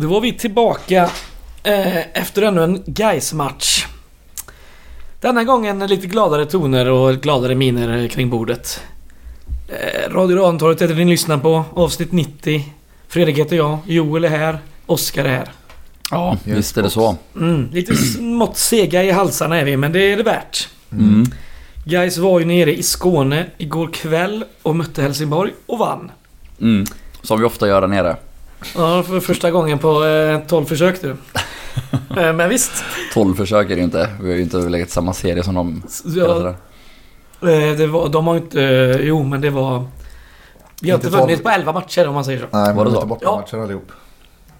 Då var vi tillbaka eh, efter ännu en gais match Denna gången lite gladare toner och gladare miner kring bordet. Eh, Radio Rantorget heter ni lyssnar på. Avsnitt 90. Fredrik heter jag. Joel är här. Oskar är här. Ja, visst är det så. Mm, lite smått sega i halsarna är vi, men det är det värt. Mm. Guys var ju nere i Skåne igår kväll och mötte Helsingborg och vann. Mm. Som vi ofta gör där nere. Ja, för första gången på eh, 12 försök du. eh, men visst. 12 försök är det inte. Vi har ju inte legat samma serie som de Ja, eh, det var, de har inte... Eh, jo, men det var... Vi har Inte inte vunnit på 11 matcher om man säger så. Nej, Var det så? lite bortamatcher allihop.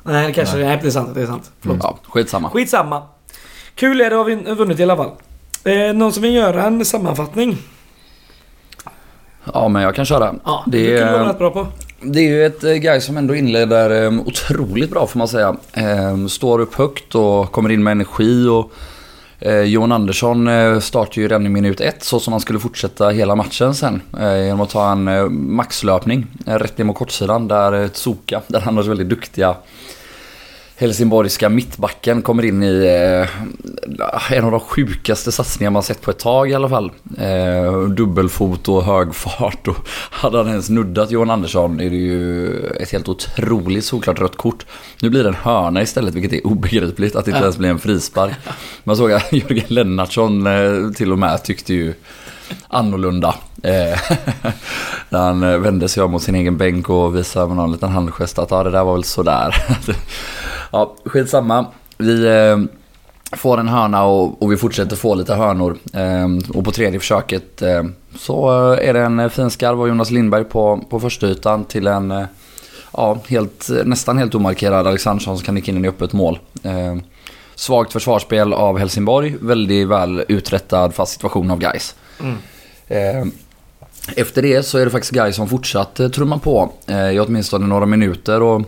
Nej, det kanske... Nej. Nej, det är sant. Det är sant. Förlåt. Ja, skitsamma. Skitsamma. Kul är det har vi vunnit i alla fall. Eh, någon som vill göra en sammanfattning? Ja, men jag kan köra. Ja, det, Det brukar du vara rätt bra på det är ju ett eh, guy som ändå inleder eh, otroligt bra får man säga. Ehm, står upp högt och kommer in med energi och eh, Johan Andersson startar ju redan i minut ett så som han skulle fortsätta hela matchen sen. Genom att ta en maxlöpning rätt ner mot kortsidan där Tsoka, där han har väldigt duktiga Helsingborgska mittbacken kommer in i eh, en av de sjukaste satsningar man sett på ett tag i alla fall. Eh, dubbelfot och hög fart och hade han ens nuddat Johan Andersson är det ju ett helt otroligt solklart rött kort. Nu blir det en hörna istället vilket är obegripligt att det inte ens blir en frispark. Man såg att Jörgen Lennartsson eh, till och med tyckte ju annorlunda. Eh, När han eh, vände sig om mot sin egen bänk och visade med någon liten handgest att ja, det där var väl sådär. Ja, skitsamma. Vi eh, får en hörna och, och vi fortsätter få lite hörnor. Eh, och på tredje försöket eh, så eh, är det en fin skarv av Jonas Lindberg på, på första ytan till en eh, ja, helt, nästan helt omarkerad Alexandersson som kan nicka in i öppet mål. Eh, svagt försvarsspel av Helsingborg, väldigt väl uträttad fast situation av Gais. Mm. Eh, efter det så är det faktiskt Gais som fortsatt eh, trumma på eh, i åtminstone några minuter. Och, eh,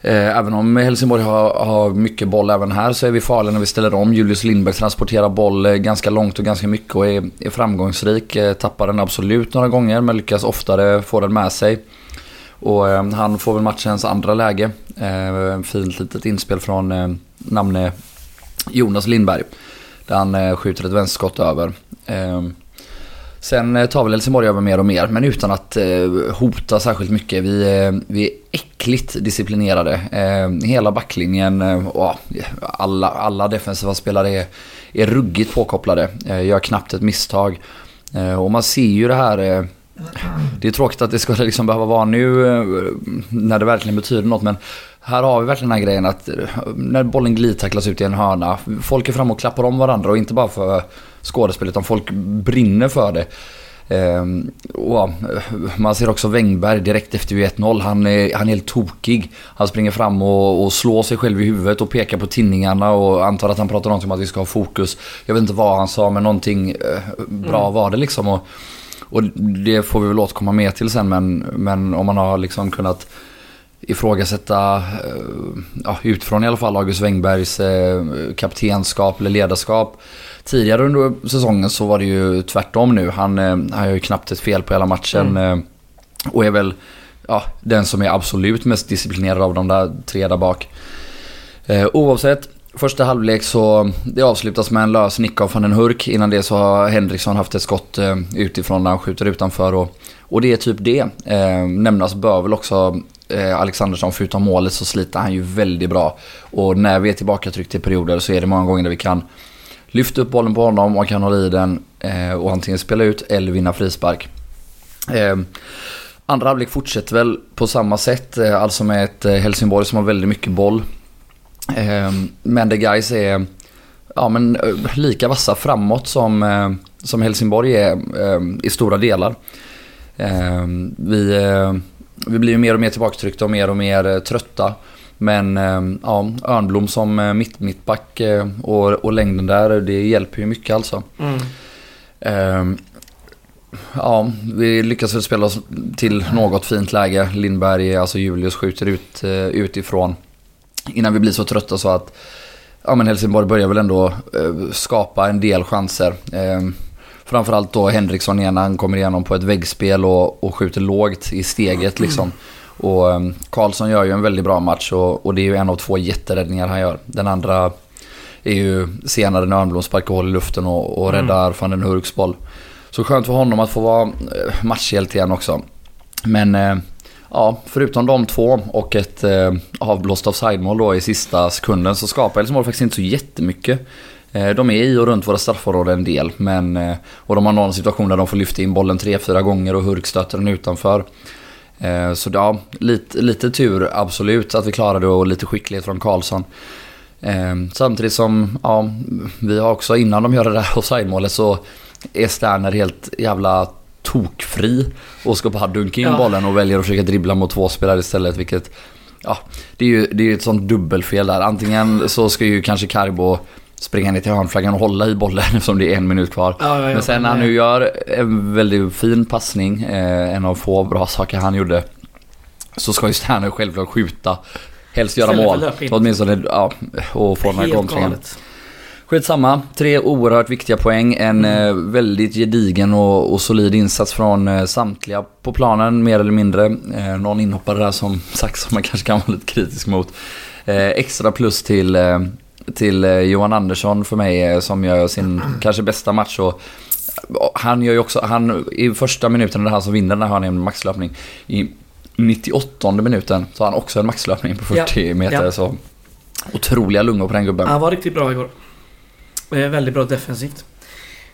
Eh, även om Helsingborg har, har mycket boll även här så är vi farliga när vi ställer om. Julius Lindberg transporterar boll eh, ganska långt och ganska mycket och är, är framgångsrik. Eh, tappar den absolut några gånger men lyckas oftare få den med sig. Och eh, han får väl matchens andra läge. Eh, fint litet inspel från eh, namne Jonas Lindberg. Där han eh, skjuter ett vänsterskott över. Sen eh, tar väl Helsingborg över mer och mer, men utan att eh, hota särskilt mycket. Vi, eh, vi är äckligt disciplinerade. Eh, hela backlinjen eh, och alla, alla defensiva spelare är, är ruggigt påkopplade. Eh, gör knappt ett misstag. Eh, och man ser ju det här... Eh, det är tråkigt att det ska liksom behöva vara nu eh, när det verkligen betyder något, men här har vi verkligen den här grejen att eh, när bollen glidtacklas ut i en hörna, folk är fram och klappar om varandra och inte bara för skådespel utan folk brinner för det. Ehm, och, man ser också Wängberg direkt efter 1-0. Han är, han är helt tokig. Han springer fram och, och slår sig själv i huvudet och pekar på tinningarna och antar att han pratar någonting om att vi ska ha fokus. Jag vet inte vad han sa men någonting eh, bra var det liksom. Och, och det får vi väl återkomma mer till sen men, men om man har liksom kunnat ifrågasätta, eh, ja, utifrån i alla fall, August Wängbergs eh, kaptenskap eller ledarskap. Tidigare under säsongen så var det ju tvärtom nu. Han, eh, han har ju knappt ett fel på hela matchen. eh, Och är väl ja, den som är absolut mest disciplinerad av de där tre där bak. Oavsett, första halvlek så det avslutas med en lös nick av van den Hurk. Innan det så har Henriksson haft ett skott utifrån när han skjuter utanför. Och, och det är typ det. Eh, nämnas bör väl också eh, Alexandersson, förutom målet så sliter han ju väldigt bra. Och när vi är tillbaka tryckt i perioder så är det många gånger där vi kan lyfta upp bollen på honom och kan hålla i den eh, och antingen spela ut eller vinna frispark. Eh, andra halvlek fortsätter väl på samma sätt, eh, alltså med ett eh, Helsingborg som har väldigt mycket boll. Eh, men det guys är ja, men, lika vassa framåt som, som Helsingborg är i stora delar. Vi, vi blir ju mer och mer tillbakatryckta och mer och mer eh, trötta. Men eh, ja, Örnblom som eh, mitt, mittback och, och längden där, det hjälper ju mycket alltså. Mm. Eh, ja, vi lyckas väl spela oss till något fint läge. Lindberg, alltså Julius, skjuter ut utifrån. Innan vi blir så trötta så att ja, men Helsingborg börjar väl ändå skapa en del chanser. Eh, framförallt då Henriksson igen, han kommer igenom på ett väggspel och, och skjuter lågt i steget liksom. Och eh, Karlsson gör ju en väldigt bra match och, och det är ju en av två jätteräddningar han gör. Den andra är ju senare när Örnblom sparkar hål i luften och, och räddar mm. van den Hurks boll. Så skönt för honom att få vara eh, matchhjälte igen också. Men eh, ja, förutom de två och ett eh, avblåst offside-mål då i sista sekunden så skapar Helsingborg faktiskt inte så jättemycket. Eh, de är i och runt våra straffområden en del. Men, eh, och de har någon situation där de får lyfta in bollen tre fyra gånger och Hurk stöter den utanför. Eh, så ja, lite, lite tur absolut att vi klarade det och lite skicklighet från Karlsson. Samtidigt som, ja, vi har också innan de gör det där offside-målet så är Sterner helt jävla tokfri och ska bara dunka in ja. bollen och väljer att försöka dribbla mot två spelare istället. Vilket, ja, det är ju det är ett sånt dubbelfel där. Antingen så ska ju kanske Karbo springa ner till hörnflaggan och hålla i bollen eftersom det är en minut kvar. Ja, ja, Men sen när han nu gör en väldigt fin passning, eh, en av få bra saker han gjorde, så ska ju Sterner självklart skjuta. Helst göra mål. Åtminstone, ja, och få den här konstringen. Skitsamma. Tre oerhört viktiga poäng. En mm. eh, väldigt gedigen och, och, solid insats från eh, samtliga på planen, mer eller mindre. Eh, någon inhoppare där som sagt som man kanske kan vara lite kritisk mot. Eh, extra plus till, eh, till eh, Johan Andersson för mig som gör sin kanske bästa match. Och, han gör ju också, han, i första minuten är det han som vinner när han är en maxlöpning. I 98 minuten så har han också en maxlöpning på 40 ja. meter. Ja. Så otroliga lungor på den gubben. Han var riktigt bra igår. Eh, väldigt bra defensivt.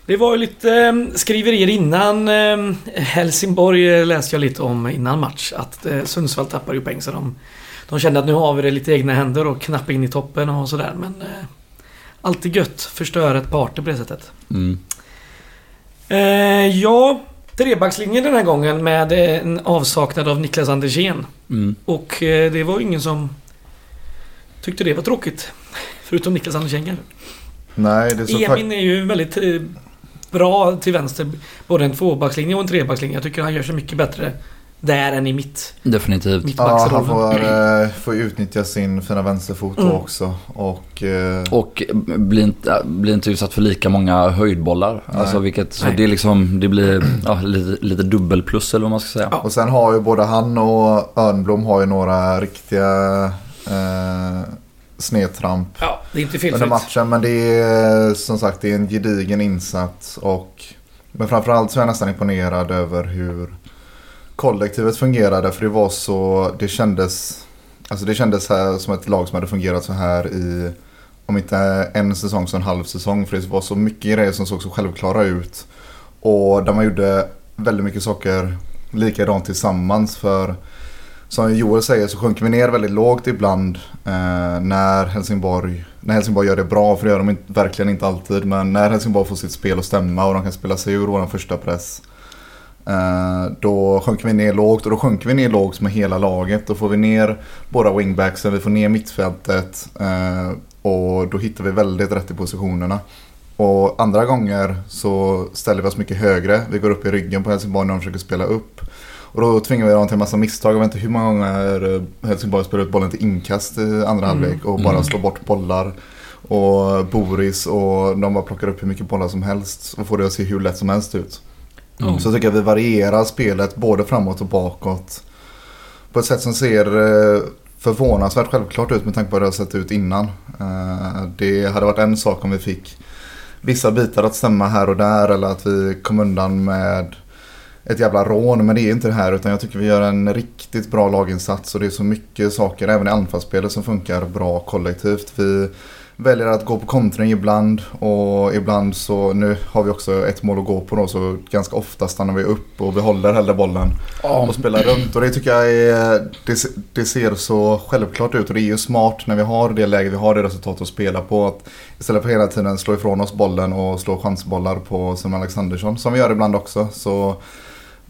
Det var ju lite eh, skriverier innan eh, Helsingborg läste jag lite om innan match. Att Sundsvall tappar ju poäng så de, de kände att nu har vi det lite egna händer och knappa in i toppen och sådär. Men alltid gött. Förstöra ett party på det sättet. Mm. ja, trebackslinjen den här gången med en avsaknad av Niklas Andersén. Mm. Och det var ingen som tyckte det var tråkigt. Förutom Niklas Andersén Nej, det är så Emin är ju väldigt eh, bra till vänster. Både en tvåbackslinje och en trebackslinje. Jag tycker han gör sig mycket bättre där än i mitt. Definitivt. Mitt ja, han får, äh, får utnyttja sin fina vänsterfot mm. också. Och, äh, och blir inte, blir inte utsatt för lika många höjdbollar. Alltså vilket, så det, är liksom, det blir ja, lite, lite dubbelplus eller vad man ska säga. Ja. Och sen har ju både han och Örnblom har ju några riktiga äh, snedtramp ja, det är inte under matchen. Men det är som sagt det är en gedigen insats. Och, men framförallt så är jag nästan imponerad över hur kollektivet fungerade. För det var så, det kändes, alltså det kändes här som ett lag som hade fungerat så här i, om inte en säsong så en halv säsong. För det var så mycket grejer som såg så självklara ut. Och där man gjorde väldigt mycket saker likadant tillsammans. För som Joel säger så sjunker vi ner väldigt lågt ibland eh, när, Helsingborg, när Helsingborg gör det bra. För det gör de inte, verkligen inte alltid. Men när Helsingborg får sitt spel att stämma och de kan spela sig ur vår första press. Eh, då sjunker vi ner lågt och då sjunker vi ner lågt med hela laget. Då får vi ner båda wingbacksen, vi får ner mittfältet. Eh, och då hittar vi väldigt rätt i positionerna. Och andra gånger så ställer vi oss mycket högre. Vi går upp i ryggen på Helsingborg när de försöker spela upp. Och då tvingar vi dem till en massa misstag. Jag vet inte hur många gånger Helsingborg spelar ut bollen till inkast i andra mm. halvlek och bara mm. slår bort bollar. Och Boris och de bara plockar upp hur mycket bollar som helst och får det att se hur lätt som helst ut. Mm. Så jag tycker att vi varierar spelet både framåt och bakåt. På ett sätt som ser eh, förvånansvärt självklart ut med tanke på hur det har sett ut innan. Eh, det hade varit en sak om vi fick vissa bitar att stämma här och där eller att vi kom undan med ett jävla rån. Men det är inte det här utan jag tycker vi gör en riktigt bra laginsats. Och det är så mycket saker även i anfallsspelet som funkar bra kollektivt. Vi väljer att gå på kontring ibland och ibland så, nu har vi också ett mål att gå på då så ganska ofta stannar vi upp och behåller hellre bollen och spelar runt. Och det tycker jag är, det, det, ser så självklart ut och det är ju smart när vi har det läge vi har det resultat att spela på. Att istället för hela tiden slå ifrån oss bollen och slå chansbollar på Simon Alexandersson som vi gör ibland också. Så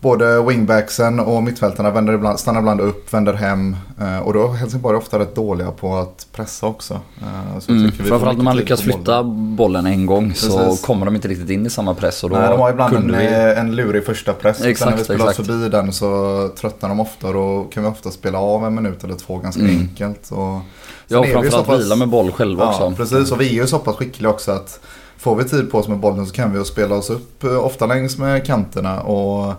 både wingbacksen och mittfältarna vänder ibland, stannar ibland upp, vänder hem. Eh, och då är Helsingborg ofta rätt dåliga på att pressa också. Eh, så mm, framförallt när man lyckas flytta bollen en gång Precis. så kommer de inte riktigt in i samma press. Och då Nej, de har ibland en, vi... Eh, en lurig första press. Exakt, Sen när vi spelar exakt. förbi den så tröttnar de ofta. Då kan vi ofta spela av en minut eller två ganska mm. enkelt. Och ja, framförallt pass... vila med boll själva ja, också. Precis, och vi är ju så pass skickliga också att får vi tid på oss med bollen så kan vi spela oss upp ofta längs med kanterna. och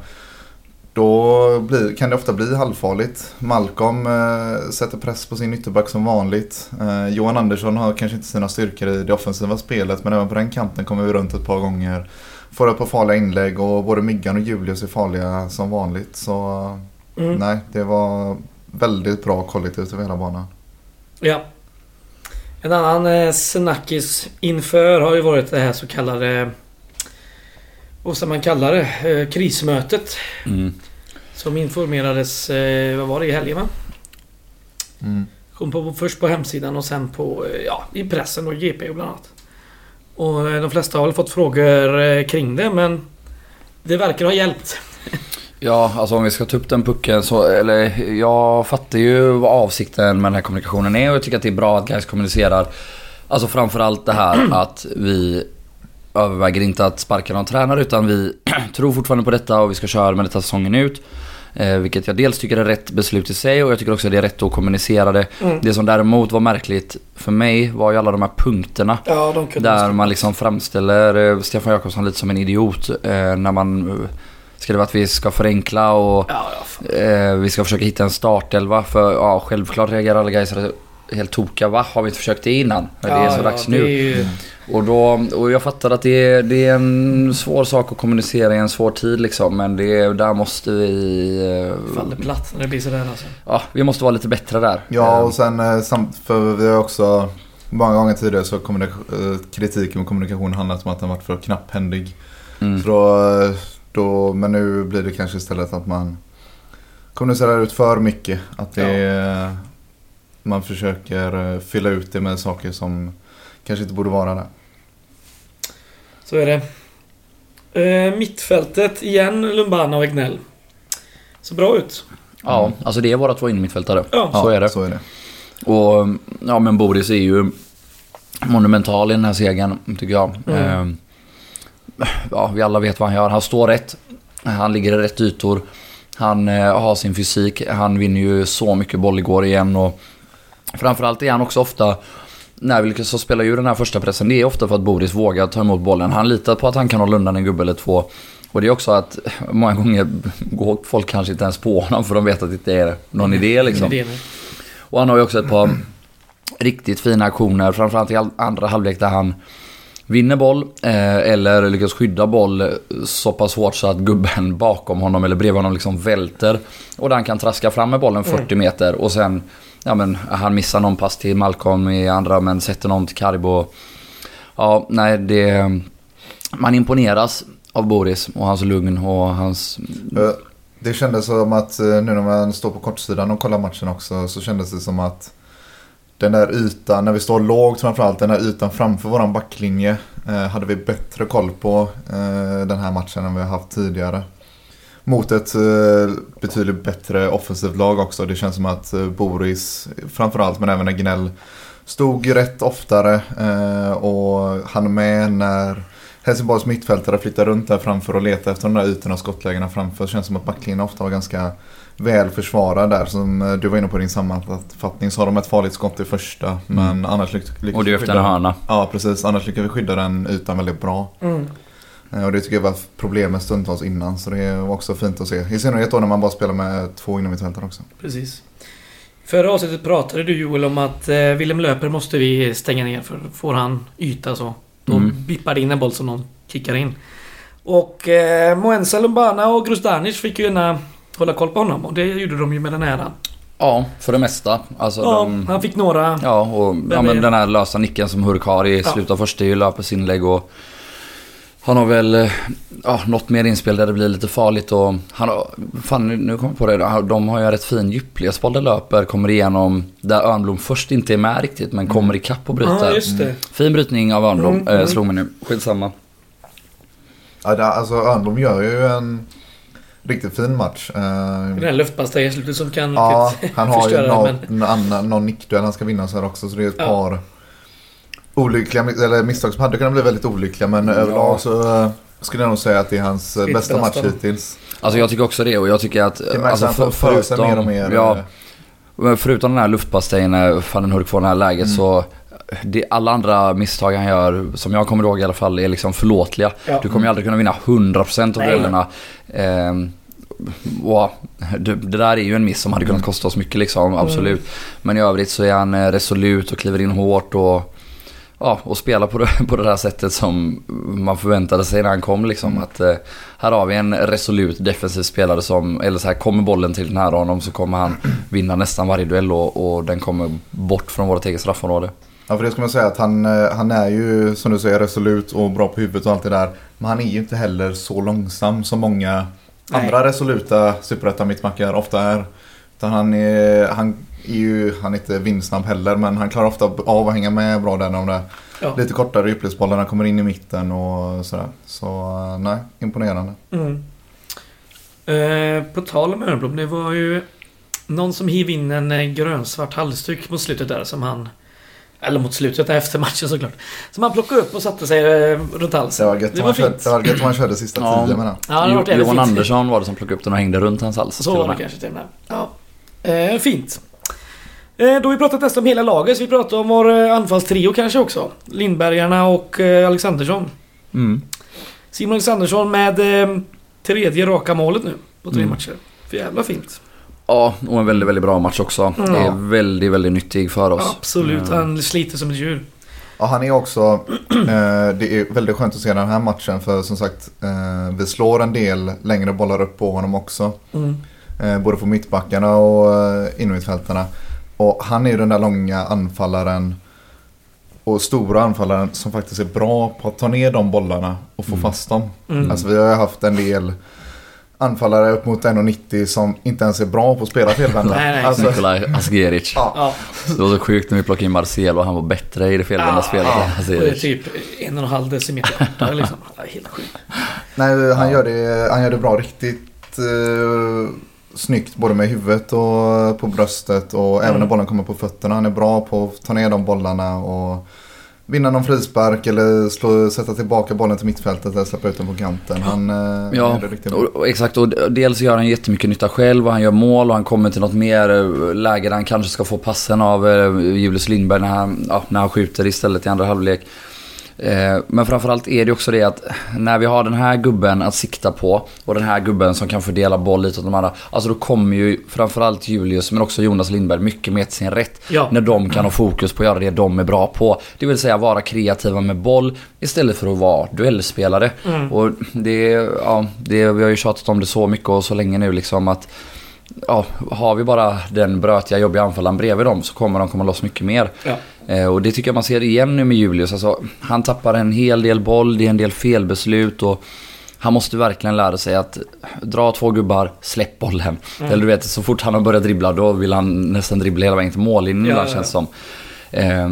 då blir, kan det ofta bli halvfarligt. Malcolm eh, sätter press på sin ytterback som vanligt. Eh, Johan Andersson har kanske inte sina styrkor i det offensiva spelet men även på den kanten kommer vi runt ett par gånger. Får ett par farliga inlägg och både Myggan och Julius är farliga som vanligt. Så Mm. nej, det var väldigt bra kollektivt över hela banan. Ja. En annan eh, snackis inför har ju varit det här så kallade... Vad ska man kalla det? Eh, krismötet. Mm. Som informerades, eh, vad var det, i helgen va? Mm. Kom på, först på hemsidan och sen på, eh, ja, i pressen och GP bland annat. Och de flesta har väl fått frågor kring det men det verkar ha hjälpt. Ja, alltså om vi ska ta upp den pucken så, eller jag fattar ju vad avsikten med den här kommunikationen är och jag tycker att det är bra att guys kommunicerar. Alltså framförallt det här att vi överväger inte att sparka någon tränare utan vi tror fortfarande på detta och vi ska köra med detta säsongen ut. Eh, vilket jag dels tycker är rätt beslut i sig och jag tycker också att det är rätt att kommunicera det. Mm. Det som däremot var märkligt för mig var ju alla de här punkterna. Ja, de Där man liksom framställer eh, Stefan Jakobsson lite som en idiot. Eh, när man skriver att vi ska förenkla och Ja, ja. Vi ska försöka hitta en startelva. För ja, självklart reagerar alla guys helt tokiga. Va? Har vi inte försökt det innan? det är så ja, dags nu. ju- Och, då, och jag fattar att det är, det är en svår sak att kommunicera i en svår tid liksom. Men det, där måste vi... eh, faller platt när det blir sådär alltså. Ja, vi måste vara lite bättre där. Ja, och sen eh, samt, för vi har också många gånger tidigare så har eh, kritiken med kommunikation handlat om att den varit för knapphändig. mm. Så då, då, men nu blir det kanske istället att man kommunicerar ut för mycket. Att det, man försöker eh, fylla ut det med saker som kanske inte borde vara där. Så är det. Eh, mittfältet igen, Lumbana och Egnell. Så bra ut. Ja, alltså det är våra två innermittfältare. Ja. Så är det. Så är det. Och ja men Boris är ju monumental i den här segern tycker jag. Mm. Eh, ja, vi alla vet vad han gör. Han står rätt. Han ligger i rätt ytor. Han eh, har sin fysik. Han vinner ju så mycket boll igår igen. Och framförallt är han också ofta, när vi lyckas spela ju den här första pressen, det är ofta för att Boris vågar ta emot bollen. Han litar på att han kan hålla undan en gubbe eller två. Och det är också att många gånger går folk kanske inte ens på honom för de vet att det inte är någon idé liksom. Och han har ju också ett par riktigt fina aktioner. Framförallt i andra halvlek där han vinner boll eh, eller lyckas skydda boll så pass hårt så att gubben bakom honom eller bredvid honom liksom välter. Och där han kan traska fram med bollen 40 meter och sen Ja men han missar någon pass till Malcolm i andra men sätter någon till Karibo. Ja, nej det... Man imponeras av Boris och hans lugn och hans... Eh, det kändes som att eh, nu när man står på kortsidan och kollar matchen också så kändes det som att den där ytan, när vi står lågt framförallt, den där ytan framför våran backlinje eh, hade vi bättre koll på eh, den här matchen än vi har haft tidigare. Mot ett eh, betydligt bättre offensivt lag också. Det känns som att eh, Boris, framförallt men även Gnell, stod rätt oftare eh, och han med när Helsingborgs mittfältare flyttar runt där framför och letar efter de där ytorna och skottlägena framför. Det känns som att backlinjen ofta var ganska väl försvarad där. Som du var inne på i din sammanfattning så har de ett farligt skott i första. Men annars lyckas lyckas Mm. Och det är efter en hörna. Ja precis, annars lyckas vi skydda den ytan väldigt bra. Mm. Eh, Och det tycker jag var problemet stundtals innan. Så det var också fint att se. I synnerhet då när man bara spelar med två innermittfältare också. Precis. Förra avsnittet pratade du Joel om att eh, Willem Löper måste vi stänga ner för får han yta så då Mm. bippar det in en boll som någon kickar in. Och eh, Moensa Lumbana och Grustanic fick ju gärna hålla koll på honom och det gjorde de ju med den här. Ja, för det mesta. Alltså, Ja, de, han fick några... ja, och ja, är- men den här lösa nicken som Hurk har i Ja. slutet av första är ju Löpers inlägg och han har väl eh, ja, något mer inspel där det blir lite farligt och han har, fan nu- kommer jag på det, de har ju en rätt fin djupledsboll där Löper kommer igenom där Örnblom först inte är med riktigt men kommer ikapp och bryter. Ja, just det. Fin brytning av Örnblom, Mm, mm. slog mig nu. Skitsamma. Ja, det, alltså Örnblom gör ju en riktigt fin match. Eh, Den här luftpastejen slutet som kan Ja, han har ju någon, men... någon nickduell han ska vinna så här också. Så det är ett Ja. par olyckliga, eller misstag som hade kunnat bli väldigt olyckliga. Men överlag så eh, skulle jag nog säga att det är hans eh, Sitt bästa match bästa. hittills. Alltså jag tycker också det och jag tycker att... Det märks alltså, får för sig mer och mer. Ja, eh, Förutom den här luftpastejen när Van Hurk får det här läget Mm. så det, alla andra misstag han gör, som jag kommer ihåg i alla fall, är liksom förlåtliga. Ja. Du kommer ju aldrig kunna vinna 100% av Nej. duellerna. Ehm, wow, det, det där är ju en miss som hade kunnat kosta oss mycket liksom, absolut. Men i övrigt så är han resolut och kliver in hårt och, ja, och spelar på det, på det där sättet som man förväntade sig när han kom liksom. Att, eh, här har vi en resolut defensiv spelare som, eller så här, kommer bollen till nära honom så kommer han vinna nästan varje duell och, och den kommer bort från vårt eget straffområde. Ja, för det ska man säga att han, eh, han är ju som du säger resolut och bra på huvudet och allt det där. Men han är ju inte heller så långsam som många Nej. andra resoluta superettan mittbackar ofta är. Utan han är, han är ju, han är inte vindsnabb heller men han klarar ofta av att hänga med bra där när de där Ja. lite kortare djupledsbollarna kommer in i mitten och sådär. Så eh, nej, imponerande. Mm. Eh, på tal om Örnblom, det var ju någon som hiv in en eh, grönsvart halsduk mot slutet där som han... Eller mot slutet efter matchen såklart. Som han plockade upp och satte sig eh, runt Det halsen. var gött Det var han körde, fint. det var gött om han körde sista Ja. tio med den. Ja, det Johan fint. Andersson var det som plockade upp den och hängde runt hans hals. Så var det kanske till och med. Ja. Eh, fint. Eh, då har vi pratat nästan om hela laget, så vi pratar om vår eh, anfallstrio kanske också. Lindbergarna och eh, Alexandersson. Mm. Simon Alexandersson med tredje raka målet nu på tre Mm. matcher. För jävla fint. Ja, och en väldigt, väldigt bra match också. Mm. Det är väldigt, väldigt nyttig för oss. Absolut, Mm. han sliter som ett djur. Ja, han är också, eh, det är väldigt skönt att se den här matchen för som sagt eh, vi slår en del längre bollar upp på honom också. Mm. Eh, både på mittbackarna och eh, innermittfältarna. Och han är ju den där långa anfallaren och stora anfallaren som faktiskt är bra på att ta ner de bollarna och få Mm. fast dem. Mm. Alltså vi har ju haft en del anfallare upp mot 1,90 som inte ens är bra på att spela felvända. Nej, nej. alltså, Nikolaj Asgeric. ja, Det var så sjukt när vi plockade in Marcelo och han var bättre i det felvända Ja, spelet ja. än och det är Asgeric. typ en och en halv decimeter kortare liksom. Helt sjukt. nej, han, Ja. gör det, han gör det bra riktigt eh, snyggt både med huvudet och på bröstet och även Mm. när bollen kommer på fötterna. Han är bra på att ta ner de bollarna och vinna någon frispark eller slå, sätta tillbaka bollen till mittfältet eller släppa ut den på kanten. Han eh, Ja, det riktigt bra. och, och exakt. Och dels gör han jättemycket nytta själv och han gör mål och han kommer till något mer eh, läge där han kanske ska få passen av eh, Julius Lindberg när han, ja, när han skjuter istället i andra halvlek. Eh, Men framförallt är det också det att när vi har den här gubben att sikta på och den här gubben som kan fördela boll lite åt de andra. Alltså då kommer ju framförallt Julius men också Jonas Lindberg mycket mer till sin rätt. Ja. När de kan ha fokus på att göra det de är bra på. Det vill säga vara kreativa med boll istället för att vara duellspelare. Mm. Och det, ja, det, vi har ju tjatat om det så mycket och så länge nu liksom att Ja, har vi bara den brötiga jobbiga anfallaren bredvid dem så kommer de komma loss mycket mer. Ja. Eh, och det tycker jag man ser igen nu med Julius. Alltså, han tappar en hel del boll, det är en del felbeslut och han måste verkligen lära sig att dra två gubbar, släpp bollen. Mm. Eller du vet, så fort han har börjat dribbla då vill han nästan dribbla hela vägen till mållinjen Ja, ibland ja, känns ja. som. Eh,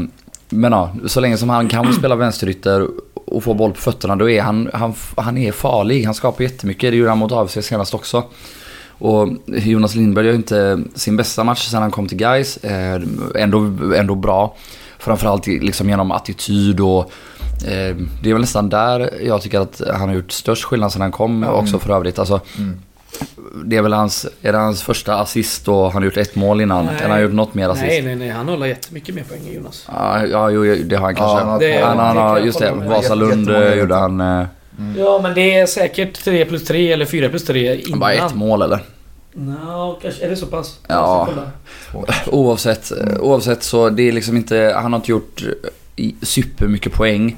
men ja, så länge som han kan spela vänsterytter och få boll på fötterna då är han, han, han är farlig. Han skapar jättemycket, det gjorde han mot AFC senast också. Och Jonas Lindberg gör inte sin bästa match sen han kom till Gais. Eh, ändå, ändå bra. Framförallt liksom genom attityd och eh, det är väl nästan där jag tycker att han har gjort störst skillnad sen han kom också för övrigt. Alltså, Mm. det är väl hans, är det hans första assist och han har gjort ett mål innan? Nej. Eller han har gjort något mer assist? Nej, nej, nej. Han håller jättemycket mer poäng än Jonas. Ja, ja jo, det har han kanske. han har Det- han, han, har, jag just det. Vasalund eh, gjorde han eh, Ja, men det är säkert 3 plus 3 eller 4 plus 3 innan. bara ett mål eller? Nå, kanske. Är det så pass? Ja. Ska kolla. Oavsett, oavsett så det är liksom inte, han har inte gjort i- supermycket poäng.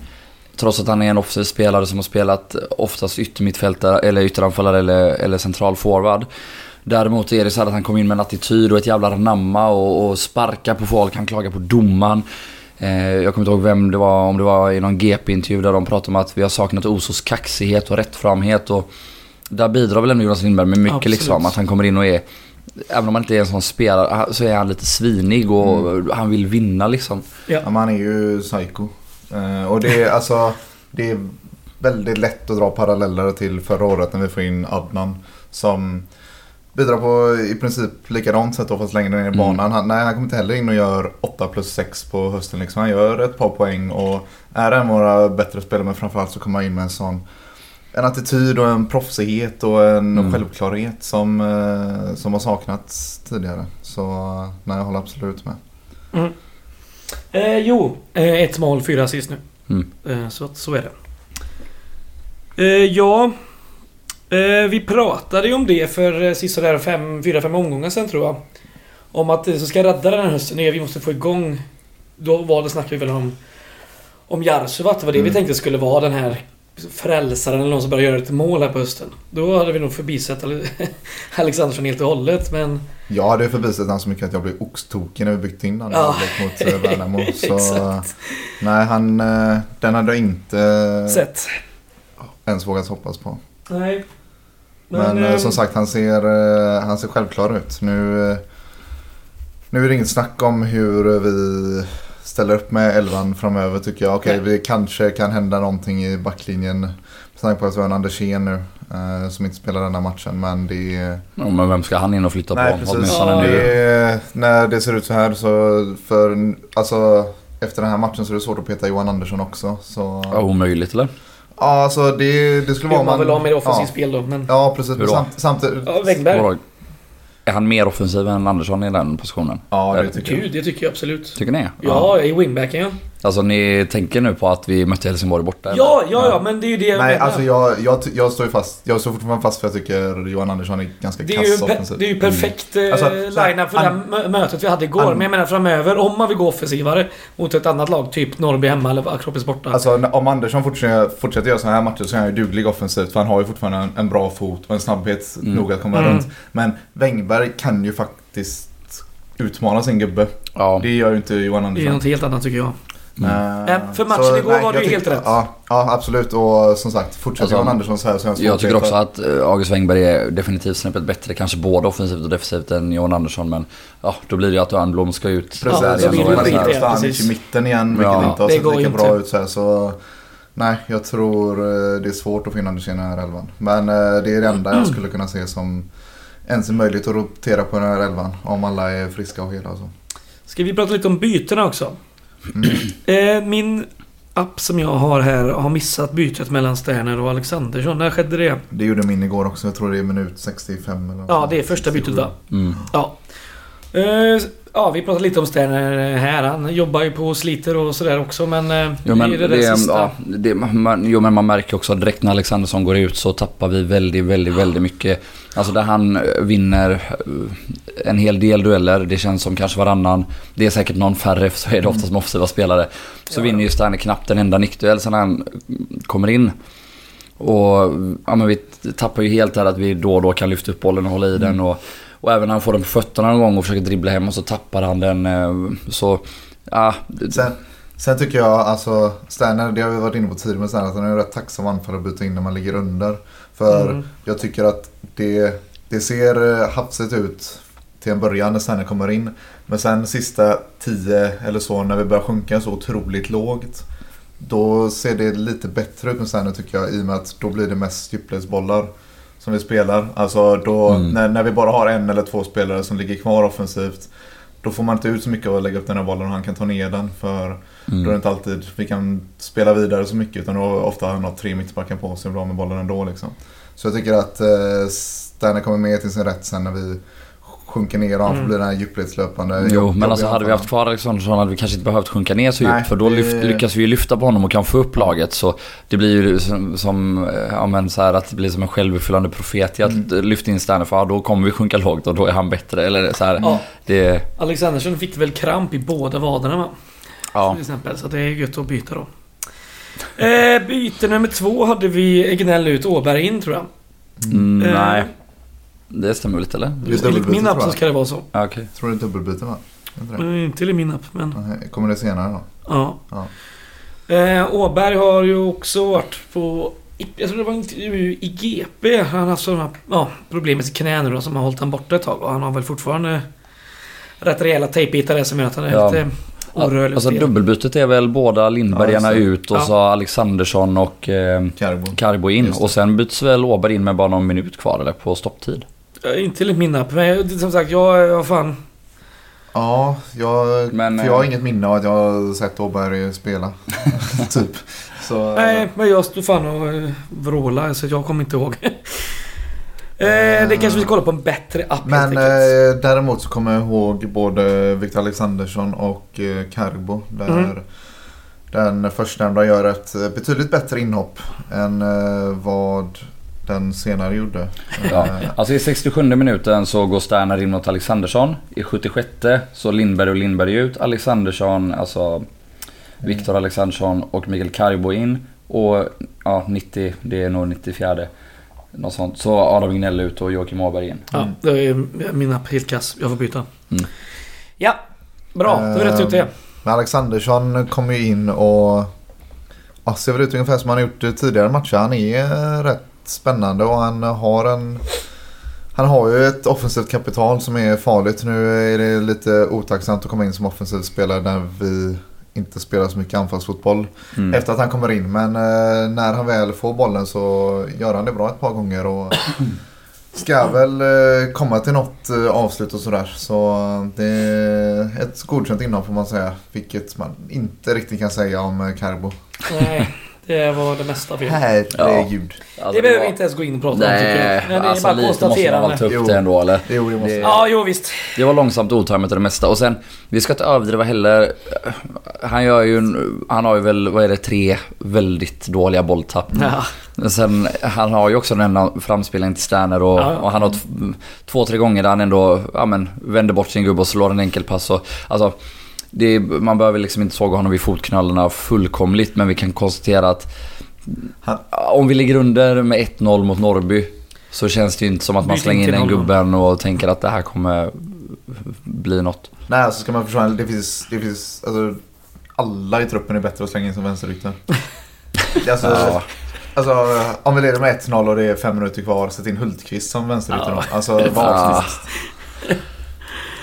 Trots att han är en offensiv spelare som har spelat oftast yttermittfältare eller ytteranfallare eller, eller central forward. Däremot är det så att han kom in med en attityd och ett jävla anamma och, och sparka på folk, han klagar på domaren. Eh, jag kommer inte ihåg vem det var, om det var i någon GP-intervju där de pratade om att vi har saknat Osos kaxighet och rättframhet och där bidrar väl ändå Jonas Lindberg med mycket Absolut. liksom. Att han kommer in och är Även om han inte är en sån spelare så är han lite svinig och han vill vinna liksom. Ja, men han är ju psycho. Eh, och det är alltså det är väldigt lätt att dra paralleller till förra året när vi får in Adnan. Som bidrar på i princip likadant sätt då fast längre ner i Mm. banan. Han, nej, han kommer inte heller in och gör 8 plus 6 på hösten. Liksom. Han gör ett par poäng och är en av våra bättre spelare men framförallt så kommer han in med en sån en attityd och en proffsighet och en Mm. självklarhet som, eh, som har saknats tidigare. Så nej, jag håller absolut med. Mm. Eh, jo, eh, ett mål, fyra assist nu. Mm. Eh, så, så är det. Eh, ja, Eh, vi pratade ju om det för eh, sista där fem, fyra, fem omgångar sen tror jag. Om att det som ska rädda den här hösten är att vi måste få igång... Då var det snackade vi väl om... Om Jarsuva, det var det vi Mm. tänkte skulle vara den här frälsaren eller någon som börjar göra ett mål här på hösten. Då hade vi nog förbisett Ale- Alexandersson helt och hållet men... Jag hade förbisett han så mycket att jag blev oxtokig när vi bytte in den Ja. mot eh, Värnamo. Så nej, han, eh, den hade jag inte Sett. ens vågat hoppas på. Nej. Men, eh, eh, som sagt, han ser, eh, han ser självklar ut. Nu, eh, nu är det inget snack om hur vi ställer upp med elvan framöver tycker jag. Okej, Nej. vi kanske kan hända någonting i backlinjen. Med tanke på att vi har en Andersén nu eh, som inte spelar den här matchen. Men det är... Ja, men vem ska han in och flytta Nej, på? precis. Ja, nu. Det är, när det ser ut så här så för, alltså, efter den här matchen så är det svårt att peta Johan Andersson också. Så, Ja, omöjligt eller? ja, alltså det, det skulle vara Vill man vill ha mer offensivt ja, spel då men... ja, precis. Samt, samtidigt... Ja, Wängberg. Är han mer offensiv än Andersson i den positionen? Ja, det tycker jag. Gud, det tycker jag absolut. Tycker ni? Ja, i wingbacken ja. Alltså ni tänker nu på att vi mötte Helsingborg borta? eller? Ja, ja, ja, men det är ju det jag Nej, menar. alltså jag, jag, jag står ju fast. Jag står fortfarande fast för jag tycker Johan Andersson är ganska Det är, kass offensivt. det är ju perfekt eh, Alltså, line-up för an- det mötet vi hade igår. an- men jag menar framöver, om man vill gå offensivare mot ett annat lag, typ Norrby hemma eller Akropis borta. Alltså om Andersson fortsätter, fortsätter göra sådana här matcher så är han ju duglig offensivt. För han har ju fortfarande en, en bra fot och en snabbhet Mm. nog att komma Mm. runt. Men Wängberg kan ju faktiskt utmana sin gubbe. Ja. Det gör ju inte Johan det är Andersson. något helt annat tycker jag. Mm. Eh, Eh, för matchen så, igår var det ju helt rätt. Ja, ja, absolut. Och som sagt, fortsätter Alltså, Johan Andersson så här så Jag tycker också att eh, August Wengberg är definitivt snäppet bättre, kanske både offensivt och defensivt än Johan Andersson. Men ja, då blir det ju att Örnblom ska ut. Precis, Ja, så blir det så man Stanic precis. i mitten igen, vilket Ja, inte har det sett går lika inte. bra ut så här. Så nej, jag tror eh, det är svårt att få in Andersén i den här elvan. Men eh, det är det enda jag skulle kunna se som ens är möjligt att rotera på den här elvan. Om alla är friska och hela och så. Ska vi prata lite om bytena också? Mm. Eh, min app som jag har här har missat bytet mellan Sterner och Alexandersson. När skedde det? Det gjorde min igår också. Jag tror det är minut 65 eller något Ja, det är första bytet va? Mm. Ja. Ja, vi pratade lite om Sterner här. Han jobbar ju på sliter och sådär också men... eh, Jo men, det är det, det, där sista. ja, det, man, jo men man märker också att direkt när Alexandersson går ut så tappar vi väldigt, väldigt, väldigt mycket. Alltså där han eh, vinner eh, en hel del dueller, det känns som kanske varannan. Det är säkert någon färre för så är det ofta som offensiva spelare. Så Ja, vinner ju Sterner knappt en enda nickduell sen han kommer in. Och ja, men vi tappar ju helt här att vi då och då kan lyfta upp bollen och hålla i den. Och, och även när han får den på fötterna någon gång och försöker dribbla hem och så tappar han den. eh, Så ja, Sen, sen tycker jag alltså Sterner, det har vi varit inne på tidigare med Sterner, att han är rätt tacksam anfall att byta in när man ligger under. För Mm. jag tycker att det, det ser eh, hafsigt ut till en början när Sterner kommer in. Men sen sista tio eller så när vi börjar sjunka så otroligt lågt. Då ser det lite bättre ut med Sterner tycker jag i och med att då blir det mest djupledsbollar som vi spelar. Alltså då Mm. när, när vi bara har en eller två spelare som ligger kvar offensivt. Då får man inte ut så mycket av att lägga upp den här bollen och han kan ta ner den. För då är det mm. inte alltid vi kan spela vidare så mycket utan då ofta har han något tre mittbackar på sig och bra med bollen ändå liksom. Så jag tycker att eh, Sterner kommer med till sin rätt sen när vi sjunker ner och han får Mm. bli den här djupledslöpande. Jo, jobb- men alltså hade vi haft kvar Alexandersson hade vi kanske inte behövt sjunka ner så Nej, djupt. För då lyft, lyckas vi ju lyfta på honom och kan få upp laget. Så det blir ju som, som eh, ja, men så här att det blir som en självuppfyllande profet i att Mm. lyfta in Sterner. För ja, då kommer vi sjunka lågt och då är han bättre. Eller så här, Ja, det, Alexandersson fick väl kramp i båda vaderna va? ja. Till exempel. Så det är gött att byta då. Eh, byte nummer två hade vi Egnell ut, Åberg in tror jag. Mm, Eh, nej, det stämmer väl inte eller? Är Enligt min app så ska det vara så. Ja, okej. Tror du det är dubbelbyte va? Är inte det? Inte i min app men... Kommer det senare då? Ja. Ja. Eh, Åberg har ju också varit på... Jag tror det var en intervju i GP. Han har haft sådana ja, problem med sitt knä nu då som har hållit han borta ett tag. Och han har väl fortfarande rätt rejäla tejpbitar där som gör att han är Ja. lite orörlig Alltså dubbelbytet är väl båda Lindbergarna Ja, just ut och Ja. så Alexandersson och eh, Carbo. Carbo in. Just. Och sen byts väl Åberg in med bara någon minut kvar eller på stopptid. Eh, Inte enligt min app. Men som sagt, jag, jag fan... Ja, jag, Men, för jag har eh, inget minne av att jag har sett Åberg spela. typ. Så, Nej, men jag stod fan och eh, vrålade så jag kommer inte ihåg. eh, det kanske vi ska kolla på en bättre app Men eh, däremot så kommer jag ihåg både Victor Alexandersson och eh, Carbo. Där Mm. den förstnämnda gör ett eh, betydligt bättre inhopp än eh, vad den senare gjorde. Ja. Eh, Alltså i 67 minuten så går Sterner in mot Alexandersson. I 76 så Lindberg och Lindberg ut. Alexandersson, alltså Viktor Alexandersson och Mikael Carbo in. Och ja, 90, det är nog 94. Något sånt. Så Adam Wignell ut och Joakim Åberg in. Ja, det är mina helt kass. Jag får byta. Mm. Ja, bra. Då har vi rätt ut det. Men Alexandersson kommer ju in och ja, ser väl ut ungefär som han har gjort tidigare matcher. Han är rätt spännande och han har en... Han har ju ett offensivt kapital som är farligt. Nu är det lite otacksamt att komma in som offensiv spelare när vi inte spelar så mycket anfallsfotboll Mm. efter att han kommer in. Men eh, när han väl får bollen så gör han det bra ett par gånger. Och ska väl eh, komma till något eh, avslut och sådär. Så det är ett godkänt inhopp får man säga. Vilket man inte riktigt kan säga om eh, Carbo. Nej, det var det mesta fel. Herregud. Alltså, det behöver vi inte ens gå in och prata om tycker Nej, jag. Men det är alltså bara lite måste man väl ta upp det ändå eller? Jo, det måste Det- Ja, jo visst. Det var långsamt och otajmat det mesta. Och sen, vi ska inte överdriva heller. Han gör ju, en- han har ju väl, vad är det, tre väldigt dåliga bolltapp. Ja. Men sen, han har ju också den här framspelningen till Sterner och, Ja, ja. och han har två, tre gånger där han ändå ja, men, vänder bort sin gubbe och slår en enkelpass. Och, alltså, det, man behöver liksom inte såga honom vid fotknölarna fullkomligt men vi kan konstatera att Han- om vi ligger under med 1-0 mot Norrby så känns det ju inte som att man slänger in den gubben och tänker att det här kommer bli något. Nej, alltså ska man förstå. Det finns, det finns alltså, alla i truppen är bättre att slänga in som vänsterytter. alltså, Ja. alltså, om vi leder med 1-0 och det är fem minuter kvar, sätt in Hultqvist som vänsterytter Ja. Alltså, vad Ja.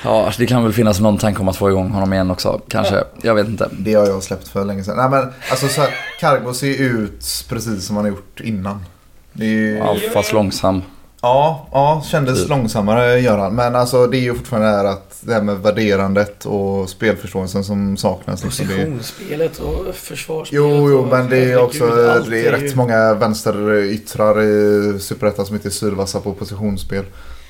Ja, det kan väl finnas någon tanke om att få igång honom igen också. Kanske. Jag vet inte. Det har jag släppt för länge sedan. Nej men alltså så här, Cargo ser ut precis som han har gjort innan. Det är ju, Ja, ja, fast långsam. ja, kändes Typ. långsammare gör han. Men alltså det är ju fortfarande det här att det här med värderandet och spelförståelsen som saknas. Liksom. Positionsspelet och försvarsspelet. jo, jo, men det är också det är rätt många vänsteryttrar i Superettan som inte är sylvassa på positionsspel.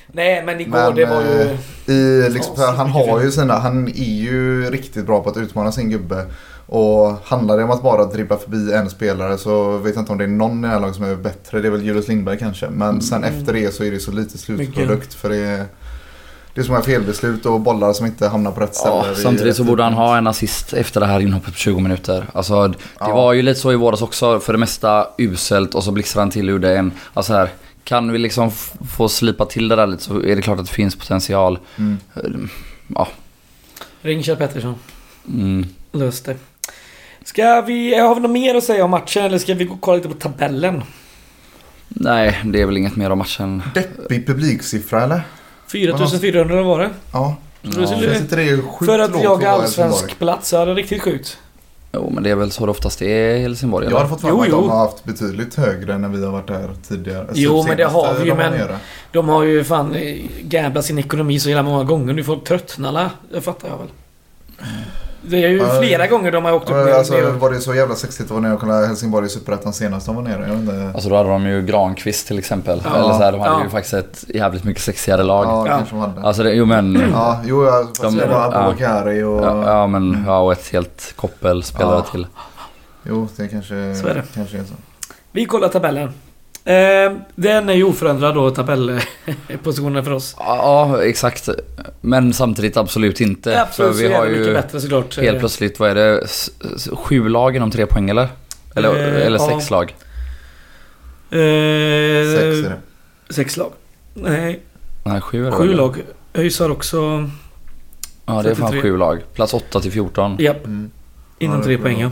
Nej, men igår Men, det var ju... eh, I, liksom, han har ju sina, han är ju riktigt bra på att utmana sin gubbe. Och handlar det om att bara dribbla förbi en spelare så vet jag inte om det är någon i det här laget som är bättre. Det är väl Julius Lindberg kanske. Men sen Mm. efter det så är det så lite slutprodukt. För det är, det är så många felbeslut och bollar som inte hamnar på rätt ställe. Ja, samtidigt så borde han ha en assist efter det här inhoppet på 20 minuter. Alltså, det Ja. var ju lite så i våras också. För det mesta uselt och så blixtrade han till och gjorde en. Alltså här, kan vi liksom få slipa till det där lite så är det klart att det finns potential. Mm. Ja. Ring Kjell Pettersson. Mm. Lös det. Ska vi... Har vi något mer att säga om matchen eller ska vi gå och kolla lite på tabellen? Nej, det är väl inget mer om matchen. Deppig publiksiffra eller? 4400 var det. Ja. Sjukt För att jaga allsvensk plats, ja det är riktigt sjukt. Jo, men det är väl så det oftast är i Helsingborg, Jag eller? hade fått för Jo, mig att jo. de har haft betydligt högre när vi har varit där tidigare. Jo, Alltså, men det har vi ju, men- nere. De har ju fan eh, gamblat sin ekonomi så jävla många gånger. Nu folk tröttnar la. Det fattar jag väl. Det är ju flera gånger de har åkt upp ner, Alltså, ner. var det så jävla sexigt att vara nere och kolla Helsingborg i Superettan senast de var nere? Jag inte. Alltså då hade de ju Granqvist till exempel. Ja. Eller så här, de hade Ja. ju faktiskt ett jävligt mycket sexigare lag. Ja, Ja. kanske de hade. Alltså det, jo men... Ja, jo, fast De- det var ja. Abubakari och... Ja, ja men, ja och ett helt koppel spelare Ja. till. Jo, det kanske, Så är det. kanske är så. Vi kollar tabellen. Eh, den är ju oförändrad då, tabellpositionen för oss. Ja, ja, exakt. Men samtidigt absolut inte. Absolut, För så vi har ju bättre såklart. helt plötsligt, vad är det? Sju lag inom tre poäng eller? Eller, Eh, eller ja. sex lag? Eh, Sex är det. Sex lag. Nej, Nej, sju är det sju lag. ÖIS har också... Ja, det är fan 33. sju lag. Plats 8 till 14. Japp, Mm. inom Ja, tre poäng ja.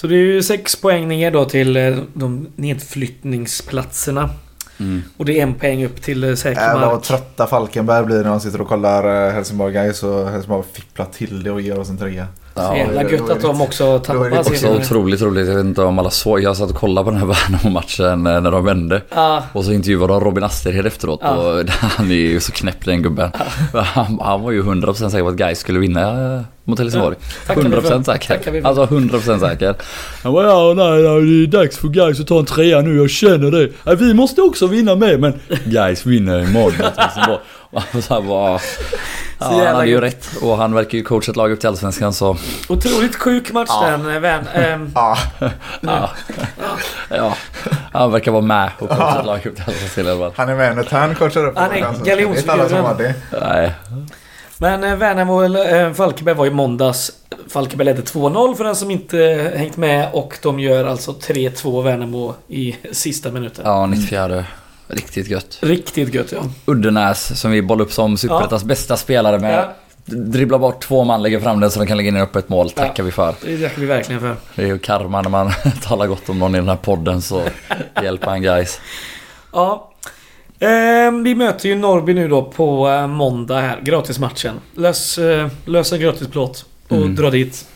Så det är ju sex poäng ner då till eh, de nedflyttningsplatserna. Mm. Och det är en poäng upp till eh, säker Jävlar vad mark. trötta Falkenberg blir när man sitter och kollar eh, Helsingborg Guys och Helsingborg fipplar till det och ger oss en trea. Ja, jävla gött att de också det tappar också otroligt roligt. Jag vet inte om alla såg. Jag satt och kollade på den här Värnamo-matchen eh, när de vände. Ja, Och så intervjuade de Robin Asterhed efteråt Ja. och han är ju så knäpp den gubben. Han, han var ju 100% säker på att Gais skulle vinna eh, mot Helsingborg. för. 100% Tackar vi säker. Alltså 100% säker. Han bara ja nej, nej det är dags för Gais att ta en trea nu, jag känner det. Ja, vi måste också vinna med men Gais vinner imorgon mot Helsingborg. Så här bara, Ja, han hade ju rätt och han verkar ju coacha ett lag upp till Allsvenskan så... Otroligt sjuk match Ja. den, eh, vän. Ehm, Ja, Ja. ja. Han verkar vara med och coacha ett lag upp till Allsvenskan i alla fall. han är med när Tern coachar upp. Han är galjonsfiguren. Nej. Men eh, Värnamo och eh, Falkenberg var i måndags. Falkenberg ledde 2-0 för den som inte hängt med och de gör alltså 3-2 Värnamo i sista minuten. Ja, 94. Riktigt gött. Riktigt gött ja. Uddenäs som vi bollar upp som Superettans bästa spelare med. ja. Dribblar bort två man, lägger fram den så de kan lägga in upp ett mål. Tackar vi för. Det tackar vi verkligen för. Det är ju karma när man talar gott om någon i den här podden så hjälper han guys. Ja. Ehm, vi möter ju Norrby nu då på eh, måndag här. Gratismatchen. Lös, eh, lös en gratisplåt och Mm. dra dit.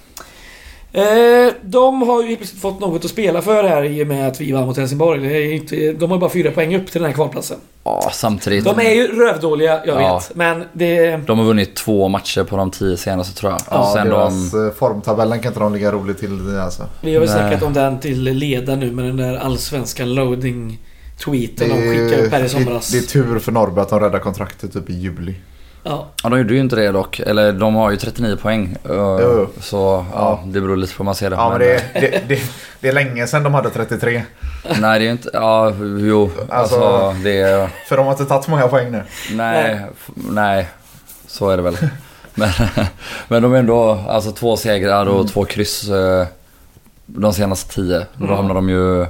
Eh, de har ju fått något att spela för här i och med att vi vann mot Helsingborg. Det inte, de har bara fyra poäng upp till den här kvalplatsen. Ja, samtidigt. De är ju rövdåliga, jag Ja. vet. Men det... De har vunnit två matcher på de tio senaste tror jag. Ja, Sen deras de... eh, formtabellen kan inte de ligga roligt till i alltså. Vi har väl Nej. snackat om den till leda nu med den där allsvenska loading tweeten de skickade upp här i somras. det, det är tur för Norrby att de räddar kontraktet typ i juli. Ja. Ja, de gjorde ju inte det dock. Eller de har ju 39 poäng. Uh, Jo. Så ja, Ja. det beror lite på hur man ser det. Ja men det, det, det, det är länge sedan de hade 33. Nej, det är ju inte... Ja, jo. Alltså, Alltså- det är... För de har inte tagit så många poäng nu. Nej, nej. Så är det väl. Men, men de är ändå alltså två segrar och två kryss eh, de senaste tio. Då Mm. hamnar de ju...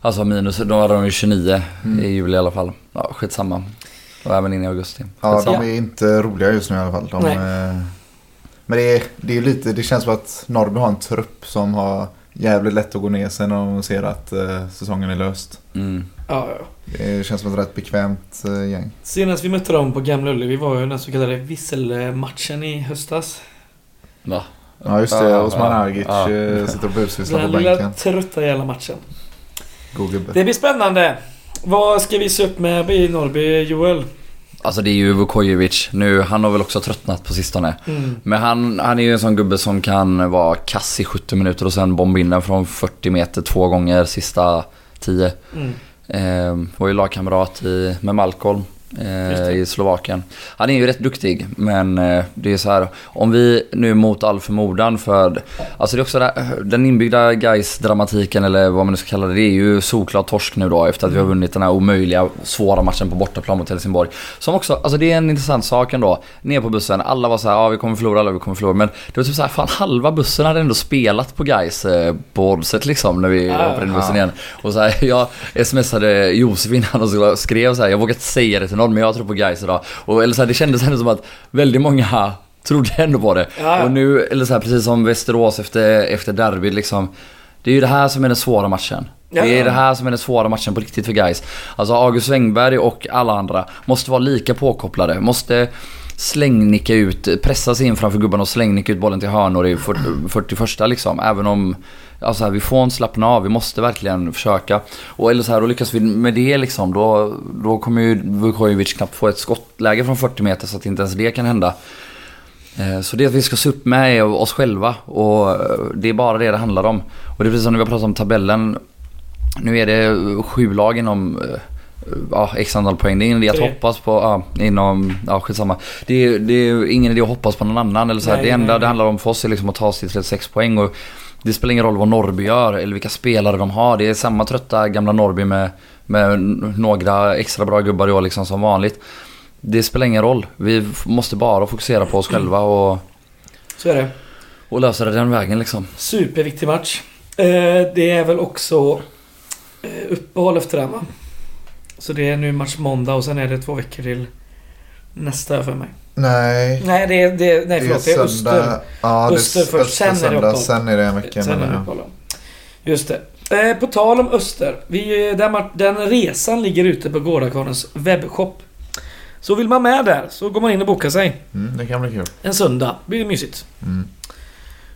Alltså minus, då hade de ju 29 Mm. i juli i alla fall. Ja, skitsamma. Och även in i augusti. Ja, de är inte roliga just nu i alla fall. De, eh, men det är, det är lite, det känns som att Norrby har en trupp som har jävligt lätt att gå ner sen när de ser att eh, säsongen är löst. Mm. Ja, ja. Det känns som ett rätt bekvämt eh, gäng. Senast vi mötte dem på Gamla Ullevi var ju den så kallade visselmatchen i höstas. Va? Ja just det, Osman ja, Agic ja. eh, sitter och busvisslar Den på lilla bänken. trötta jävla matchen. God gubbe. Det blir spännande. Vad ska vi se upp med i Norrby, Joel? Alltså det är ju Vukojevic. Nu, han har väl också tröttnat på sistone. Mm. Men han, han är ju en sån gubbe som kan vara kass i 70 minuter och sen bomba in den från 40 meter två gånger sista 10. Mm. Eh, var ju lagkamrat i, med Malcolm. I Slovakien. Han är ju rätt duktig men eh, det är så här om vi nu mot all förmodan för alltså det är också det, den inbyggda guys dramatiken eller vad man nu ska kalla det. Det är ju solklart torsk nu då efter att vi har vunnit den här omöjliga svåra matchen på bortaplan mot Helsingborg. Som också, alltså det är en intressant sak ändå. Ner på bussen, alla var så här, ja vi kommer förlora, alla vi kommer förlora. Men det var typ så här, fan halva bussen hade ändå spelat på guys eh, på oddset liksom när vi hoppade in i bussen ja. igen. Och så här, jag smsade Josef innan och skrev så här, jag vågar inte säga det till någon men jag tror på guys idag. Och eller så här, det kändes ändå som att väldigt många trodde ändå på det. Ja. Och nu, eller så här, precis som Västerås efter, efter derby liksom. Det är ju det här som är den svåra matchen. Ja. Det är det här som är den svåra matchen på riktigt för guys. Alltså August Wengberg och alla andra måste vara lika påkopplade. Måste slängnicka ut, pressa sig in framför gubbarna och slängnicka ut bollen till hörnor i 41 liksom. Även om, alltså här, vi får inte slappna av, vi måste verkligen försöka. Och eller så här, då lyckas vi med det liksom, då, då kommer ju Vukojevic knappt få ett skottläge från 40 meter så att inte ens det kan hända. Eh, så det vi ska se upp med är oss själva och eh, det är bara det det handlar om. Och det är precis som när vi har pratat om tabellen. Nu är det sju lag inom eh, ja, x antal poäng. Det är ingen idé att hoppas på, ja, inom, ja skitsamma. Det är, det är ingen idé att hoppas på någon annan. Eller så här. Nej, det enda nej, det handlar om för oss är liksom att ta sig till 36 poäng. Och det spelar ingen roll vad Norrby gör eller vilka spelare de har. Det är samma trötta gamla Norrby med, med några extra bra gubbar i år liksom som vanligt. Det spelar ingen roll. Vi måste bara fokusera på oss själva och, Så är det. och lösa det den vägen liksom. Superviktig match. Eh, det är väl också eh, uppehåll efter den va? Så det är nu match måndag och sen är det två veckor till nästa för mig. Nej. Nej, det är, det, nej förlåt. Det är Öster. Ja, det Öster är först, sen är det söndag, uppehåll. sen är det en vecka Sen är det uppehåll. Just det. Eh, på tal om Öster. Vi, den, ma- den resan ligger ute på Gårdakvarnens webbshop. Så vill man med där så går man in och bokar sig. Mm, det kan bli kul. En söndag. Det blir mysigt. Mm.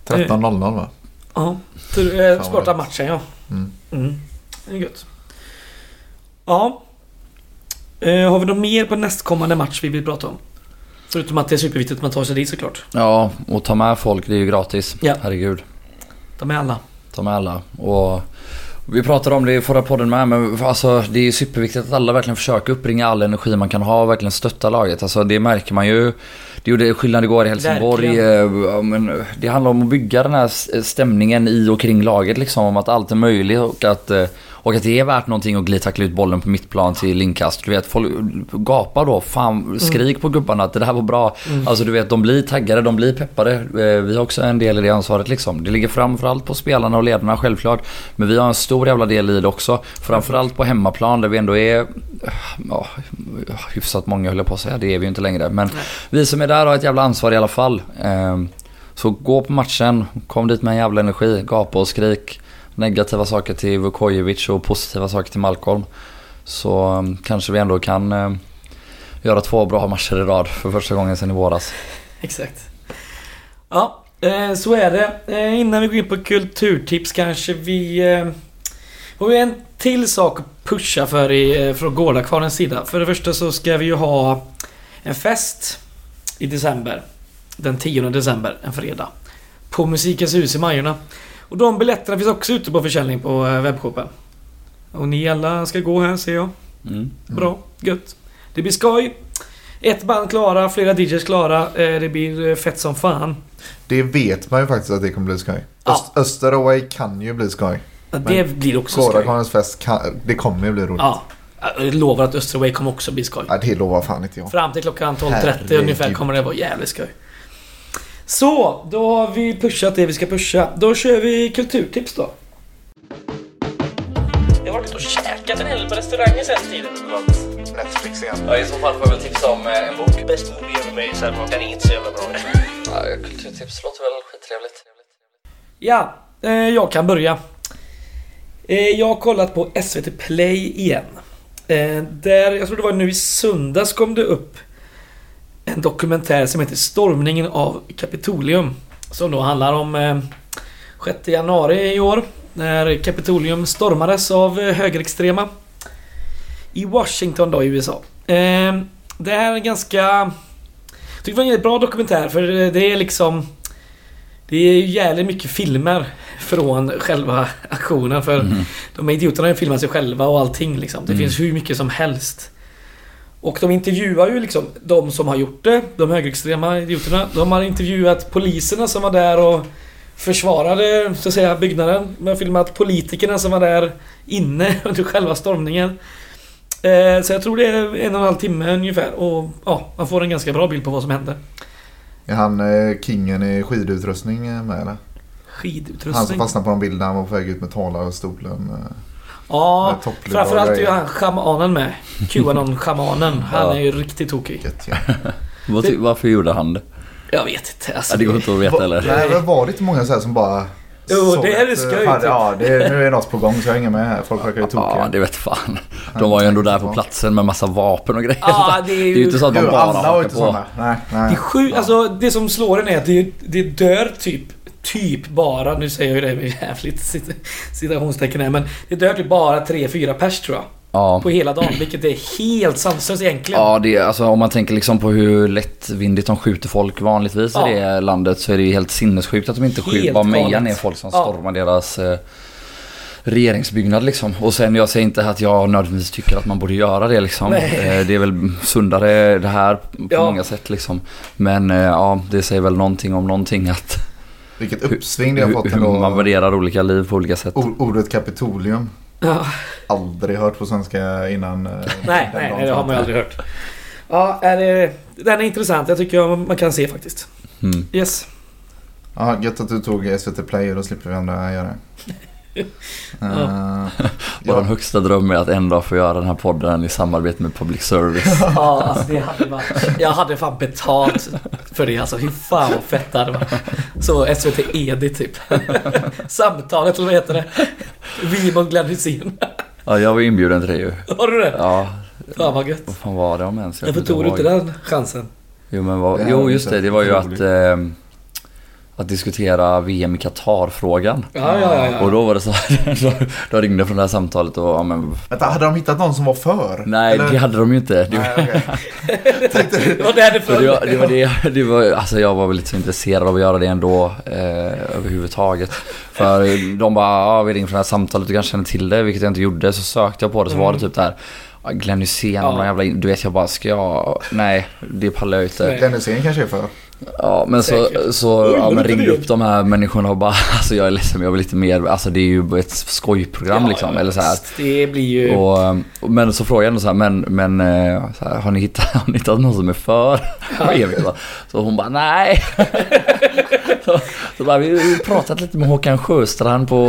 13.00 va? Ja. Eh, vad matchen ja. Mm. Mm. Det är gött. Ja. Eh, har vi något mer på nästkommande match vi vill prata om? Förutom att det är superviktigt att man tar sig dit såklart. Ja, och ta med folk, det är ju gratis. Ja. Herregud. De är alla. Ta med alla. Och Vi pratade om det i förra podden med, men alltså, det är superviktigt att alla verkligen försöker uppbringa all energi man kan ha och verkligen stötta laget. Alltså, det märker man ju. Det gjorde skillnad igår i Helsingborg. Eh, men det handlar om att bygga den här stämningen i och kring laget liksom. Om att allt är möjligt och att eh, och att det är värt någonting att glida tackla ut bollen på mittplan till inkast. Du vet, folk gapar då. Fan, skrik mm. på gubbarna att det där var bra. Mm. Alltså du vet, de blir taggade, de blir peppade. Eh, vi har också en del i det ansvaret liksom. Det ligger framförallt på spelarna och ledarna självklart. Men vi har en stor jävla del i det också. Framförallt på hemmaplan där vi ändå är ja, hyfsat många höll jag på att säga. Det är vi ju inte längre. Men Nej. vi som är där har ett jävla ansvar i alla fall. Ehm, så gå på matchen, kom dit med en jävla energi, gapa och skrik negativa saker till Vukojevic och positiva saker till Malcolm. Så um, kanske vi ändå kan uh, göra två bra matcher i rad för första gången sedan i våras. Exakt. Ja, eh, så är det. Eh, innan vi går in på kulturtips kanske vi... Eh, har vi en till sak att pusha för i, eh, från Gårdakvarnens sida. För det första så ska vi ju ha en fest i december. Den 10 december, en fredag. På Musikens hus i Majorna. Och de biljetterna finns också ute på försäljning på eh, webbshoppen. Och ni alla ska gå här ser jag. Mm. Bra, gött. Det blir skoj. Ett band klara, flera DJs klara. Eh, det blir eh, fett som fan. Det vet man ju faktiskt att det kommer bli skoj. Ja. Österaway kan ju bli skoj. Ja, det blir också skoj. Kårakarlens fest, kan, det kommer ju bli roligt. Ja. Jag lovar att Österaway kommer också bli skoj. Ja, det lovar fan inte jag. Fram till klockan 12.30 ungefär kommer det vara jävligt skoj. Så, då har vi pushat det vi ska pusha. Då kör vi kulturtips då. Jag har varit och käkat en hel på restauranger sen tiden. Netflix igen. Ja, i så fall får jag väl tipsa om eh, en bok. Best movie ever made, sen den är inte så jävla bra. ja, kulturtips låter väl skittrevligt. Ja, eh, jag kan börja. Eh, jag har kollat på SVT Play igen. Eh, där, jag tror det var nu i söndags kom det upp en dokumentär som heter Stormningen av Kapitolium. Som då handlar om eh, 6 januari i år. När Kapitolium stormades av eh, högerextrema. I Washington då i USA. Eh, det är en ganska... Jag tycker det var en jävligt bra dokumentär för det är liksom... Det är jävligt mycket filmer från själva aktionen för mm. de här idioterna har filmat sig själva och allting liksom. Det mm. finns hur mycket som helst. Och de intervjuar ju liksom de som har gjort det, de högerextrema idioterna. De har intervjuat poliserna som var där och försvarade så att säga byggnaden. De har filmat politikerna som var där inne under själva stormningen. Eh, så jag tror det är en och en halv timme ungefär och ja, man får en ganska bra bild på vad som hände. Är han eh, kingen i skidutrustning med eller? Skidutrustning? Han som fastnade på en bild när han var på väg ut med talarstolen. Eh. Ja, framförallt är ju han shamanen med. Qanon-shamanen. Han är ju riktigt tokig. Varför gjorde han det? Jag vet inte. Alltså, ja, det går inte att veta heller. Det inte många så som bara... Jo, det är det ska ju typ. Ja, det nu är något på gång så jag hänger med här. Folk verkar ju tokiga. Ja, det vet fan. De var ju ändå där på platsen med massa vapen och grejer. Ja, det är ju... Det är ju inte så att de bara Alla var inte sådana. Nej, nej. Det är sjukt. Alltså, det som slår en är att det, det dör typ typ bara, nu säger jag ju det med jävligt citationstecken här, men det dör typ bara 3-4 pers tror jag. Ja. På hela dagen, vilket är helt sanslöst egentligen. Ja, det är, alltså, om man tänker liksom på hur lättvindigt de skjuter folk vanligtvis ja. i det landet så är det ju helt sinnessjukt att de inte skjuter, bara mejar ner folk som ja. stormar deras eh, regeringsbyggnad liksom. Och sen jag säger inte att jag nödvändigtvis tycker att man borde göra det liksom. Eh, det är väl sundare det här på ja. många sätt liksom. Men eh, ja, det säger väl någonting om någonting att vilket uppsving det har fått ändå. Hur man värderar olika liv på olika sätt. Ordet kapitolium. Ja. Aldrig hört på svenska innan. Eh, nej, nej, nej, det har man ju aldrig hört. Ja, är det, den är intressant. Jag tycker man kan se faktiskt. Mm. Yes. Ja, gött att du tog SVT Play och då slipper vi andra göra det. Uh, Vår högsta dröm är att en dag få göra den här podden i samarbete med public service. ja, alltså det hade varit... Jag hade fan betalt för det alltså. Hur fan vad fett det hade varit. Så SVT Edi typ. Samtalet eller vad heter det? Vi mot Glenn Hysén. ja, jag var inbjuden till det ju. Har du det? Ja. Fan vad gött. Vad fan var det om ens? Varför tog du inte den chansen? Jo, men vad, jo just det. Det var ju att... Eh, att diskutera VM i Qatar-frågan. Ja, ja, ja. ja. Och då var det så här, då, då ringde från det här samtalet och ja men Vänta, hade de hittat någon som var för? Nej Eller? det hade de ju inte. Nej, okej. Det var det för det, var, det var det, det var, alltså jag var väl lite så intresserad av att göra det ändå eh, överhuvudtaget. För de bara, ja vi ringde från det här samtalet, du kanske känner till det, vilket jag inte gjorde. Så sökte jag på det så var det typ där Glenn Hysén, Ja. jävla, du vet jag bara, ska jag, nej det pallar jag inte. Glenn Hysén kanske är för. Ja men så, Säkert. så Oj, ja, var men ringde det? upp de här människorna och bara, alltså jag är ledsen jag vill lite mer, alltså det är ju ett skojprogram Ja, liksom. ja, eller så här. Det blir ju... Och, och, men så frågade jag ändå så här, men, men eh, så här, har, ni hittat, har ni hittat någon som är för evigt? va? Så hon bara, nej. så, så bara, vi har pratat lite med Håkan Sjöstrand på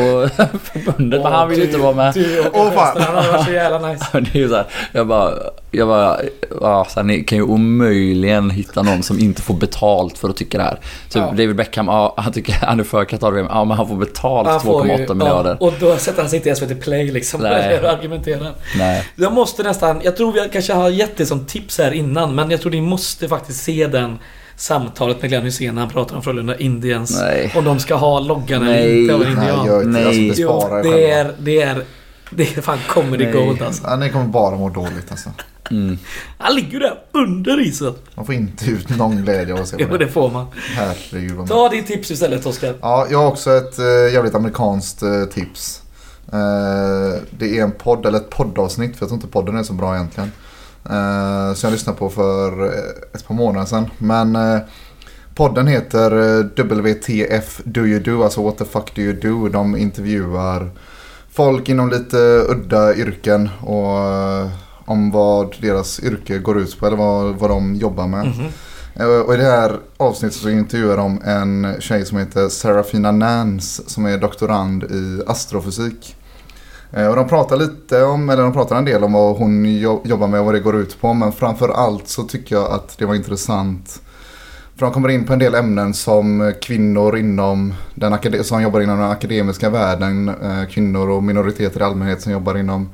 förbundet, men han vill inte vara med. Du och Åh, fan. Han varit så jävla nice. Det är ju så här, jag bara, jag bara, ja, så här, ni kan ju omöjligen hitta någon som inte får betalt för att tycka det här. Typ Ja. David Beckham, ja, han tycker han är för Qatar-VM, ja men han får betalt Han får ju- 2,8 miljarder. Ja, och då sätter han sig inte i SVT Play liksom. Nej. Och argumenterar. Nej. Jag måste nästan... Jag tror vi kanske har gett det som tips här innan, men jag tror ni måste faktiskt se den samtalet med Glenn Hysén när han pratar om Frölunda Indians. Nej. Om de ska ha loggan eller Nej. inte av en Nej, indian. gör inte det. Alltså, Nej. Jo, det är, det är... Det är fan comedy Nej. gold alltså. Ja, ni kommer bara må dåligt alltså. Mm. Han ligger ju där under isen. Man får inte ut någon glädje av att se Jo, på det det. får man. Herregud vad Ta ditt tips istället Oskar. Ja, jag har också ett eh, jävligt amerikanskt eh, tips. Eh, det är en podd, eller ett poddavsnitt, för jag tror inte podden är så bra egentligen. Eh, som jag lyssnade på för eh, ett par månader sedan. Men eh, podden heter eh, WTF Do You Do, alltså What the fuck do you do? De intervjuar folk inom lite udda yrken och eh, om vad deras yrke går ut på eller vad, vad de jobbar med. Mhm. Eh, Och i det här avsnittet så intervjuar de en tjej som heter Serafina Nance som är doktorand i astrofysik. Eh, Och de pratar lite om, eller de pratar en del om vad hon jo- jobbar med och vad det går ut på. Men framför allt så tycker jag att det var intressant. För de kommer in på en del ämnen som eh, kvinnor inom den som jobbar inom den akademiska världen. Eh, kvinnor och minoriteter i allmänhet som jobbar inom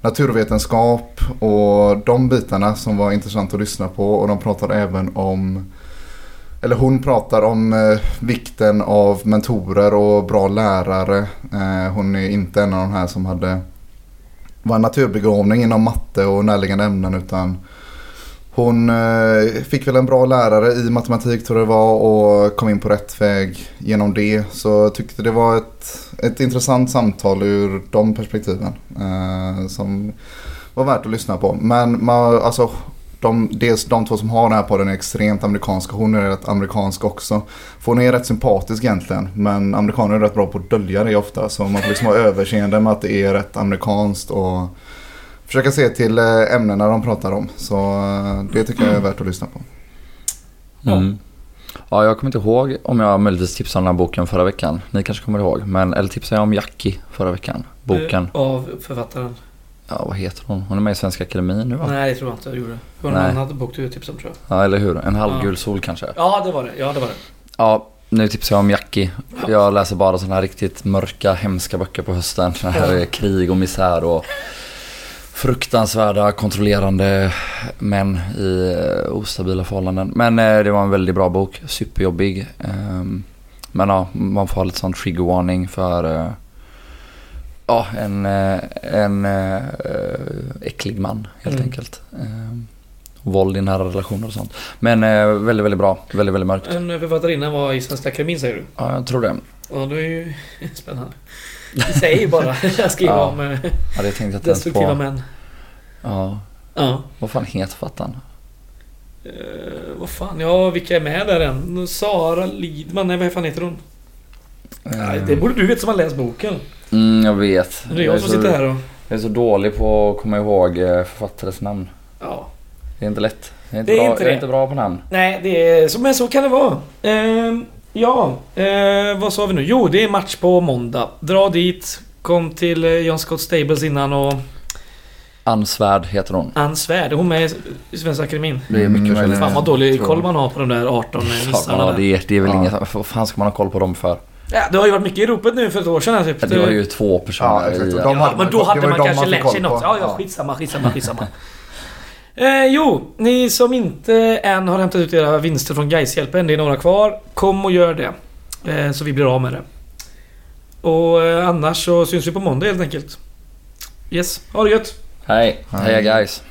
naturvetenskap och de bitarna som var intressant att lyssna på. Och de pratar även om eller hon pratar om eh, vikten av mentorer och bra lärare. Eh, hon är inte en av de här som hade var en naturbegåvning inom matte och närliggande ämnen utan hon eh, fick väl en bra lärare i matematik tror jag det var och kom in på rätt väg genom det. Så jag tyckte det var ett, ett intressant samtal ur de perspektiven. Eh, som var värt att lyssna på. Men man, alltså, de, dels de två som har den här podden är extremt amerikanska. Hon är rätt amerikansk också. För hon är rätt sympatisk egentligen. Men amerikaner är rätt bra på att dölja det ofta. Så man får liksom ha överseende med att det är rätt amerikanskt. Och försöka se till eh, ämnena de pratar om. Så eh, det tycker jag är värt att lyssna på. Mm. Ja, jag kommer inte ihåg om jag möjligtvis tipsade om den här boken förra veckan. Ni kanske kommer ihåg. Men, eller tipsade jag om Jackie förra veckan? Boken. Eh, Av författaren. Ja, vad heter hon? Hon är med i Svenska Akademin nu va? Nej, det tror jag inte jag gjorde. Det var någon Nej. annan bok du tipsade om tror jag. Ja, eller hur? En halvgul sol kanske? Ja, det var det. Ja, det var det. Ja, nu tipsar jag om Jackie. Jag läser bara sådana här riktigt mörka, hemska böcker på hösten. Såna här Ja. krig och misär och fruktansvärda, kontrollerande män i eh, ostabila förhållanden. Men eh, det var en väldigt bra bok, superjobbig. Ehm, Men ja, man får ha lite sån trigger warning för eh, ja, en, en äcklig man helt Mm. enkelt. Ehm, Våld i nära relationer och sånt. Men väldigt, väldigt bra. Väldigt, väldigt mörkt. En författarinna var i Svenska Akademin säger du? Ja, jag tror det. Ja, det är ju spännande. Säger ju bara. Jag skriver Ja. om eh, Ja, det tänkte jag destruktiva på. män. Ja. Ja. Vad fan heter författaren? Eh, vad fan, ja vilka är med där än? Sara Lidman, nej vad fan heter hon? Nej, det borde du veta som har läst boken. Mm, jag vet. Det är jag som så, sitter här och... jag är så dålig på att komma ihåg eh, författares namn. Ja. Det är inte lätt. Jag är inte, Det är bra, inte jag är det. inte bra på namn. Nej, det är... Men så kan det vara. Ehm, ja, eh, vad sa vi nu? Jo, det är match på måndag. Dra dit. Kom till eh, John Scott Stables innan och... Ann Svärd heter hon. Ann Svärd, är hon med i Svenska Akademin? Det är mycket Mm, möjligt. Fan vad dålig koll man har på de där 18 Fan, nissarna ja, där. det, är, det är väl Ja. inget... Vad fan ska man ha koll på dem för? Ja, det har ju varit mycket i ropet nu för ett år sedan typ. Ja, Det var ju två personer Ja, i... De Ja, men då hade man kanske lärt sig något. Ja, ja, Ja. skitsamma, skitsamma, skitsamma. Eh, jo, ni som inte än har hämtat ut era vinster från Gaishjälpen, det är några kvar. Kom och gör det. Eh, så vi blir av med det. Och eh, annars så syns vi på måndag helt enkelt. Yes, ha det gött! Hej. Hej. Guys.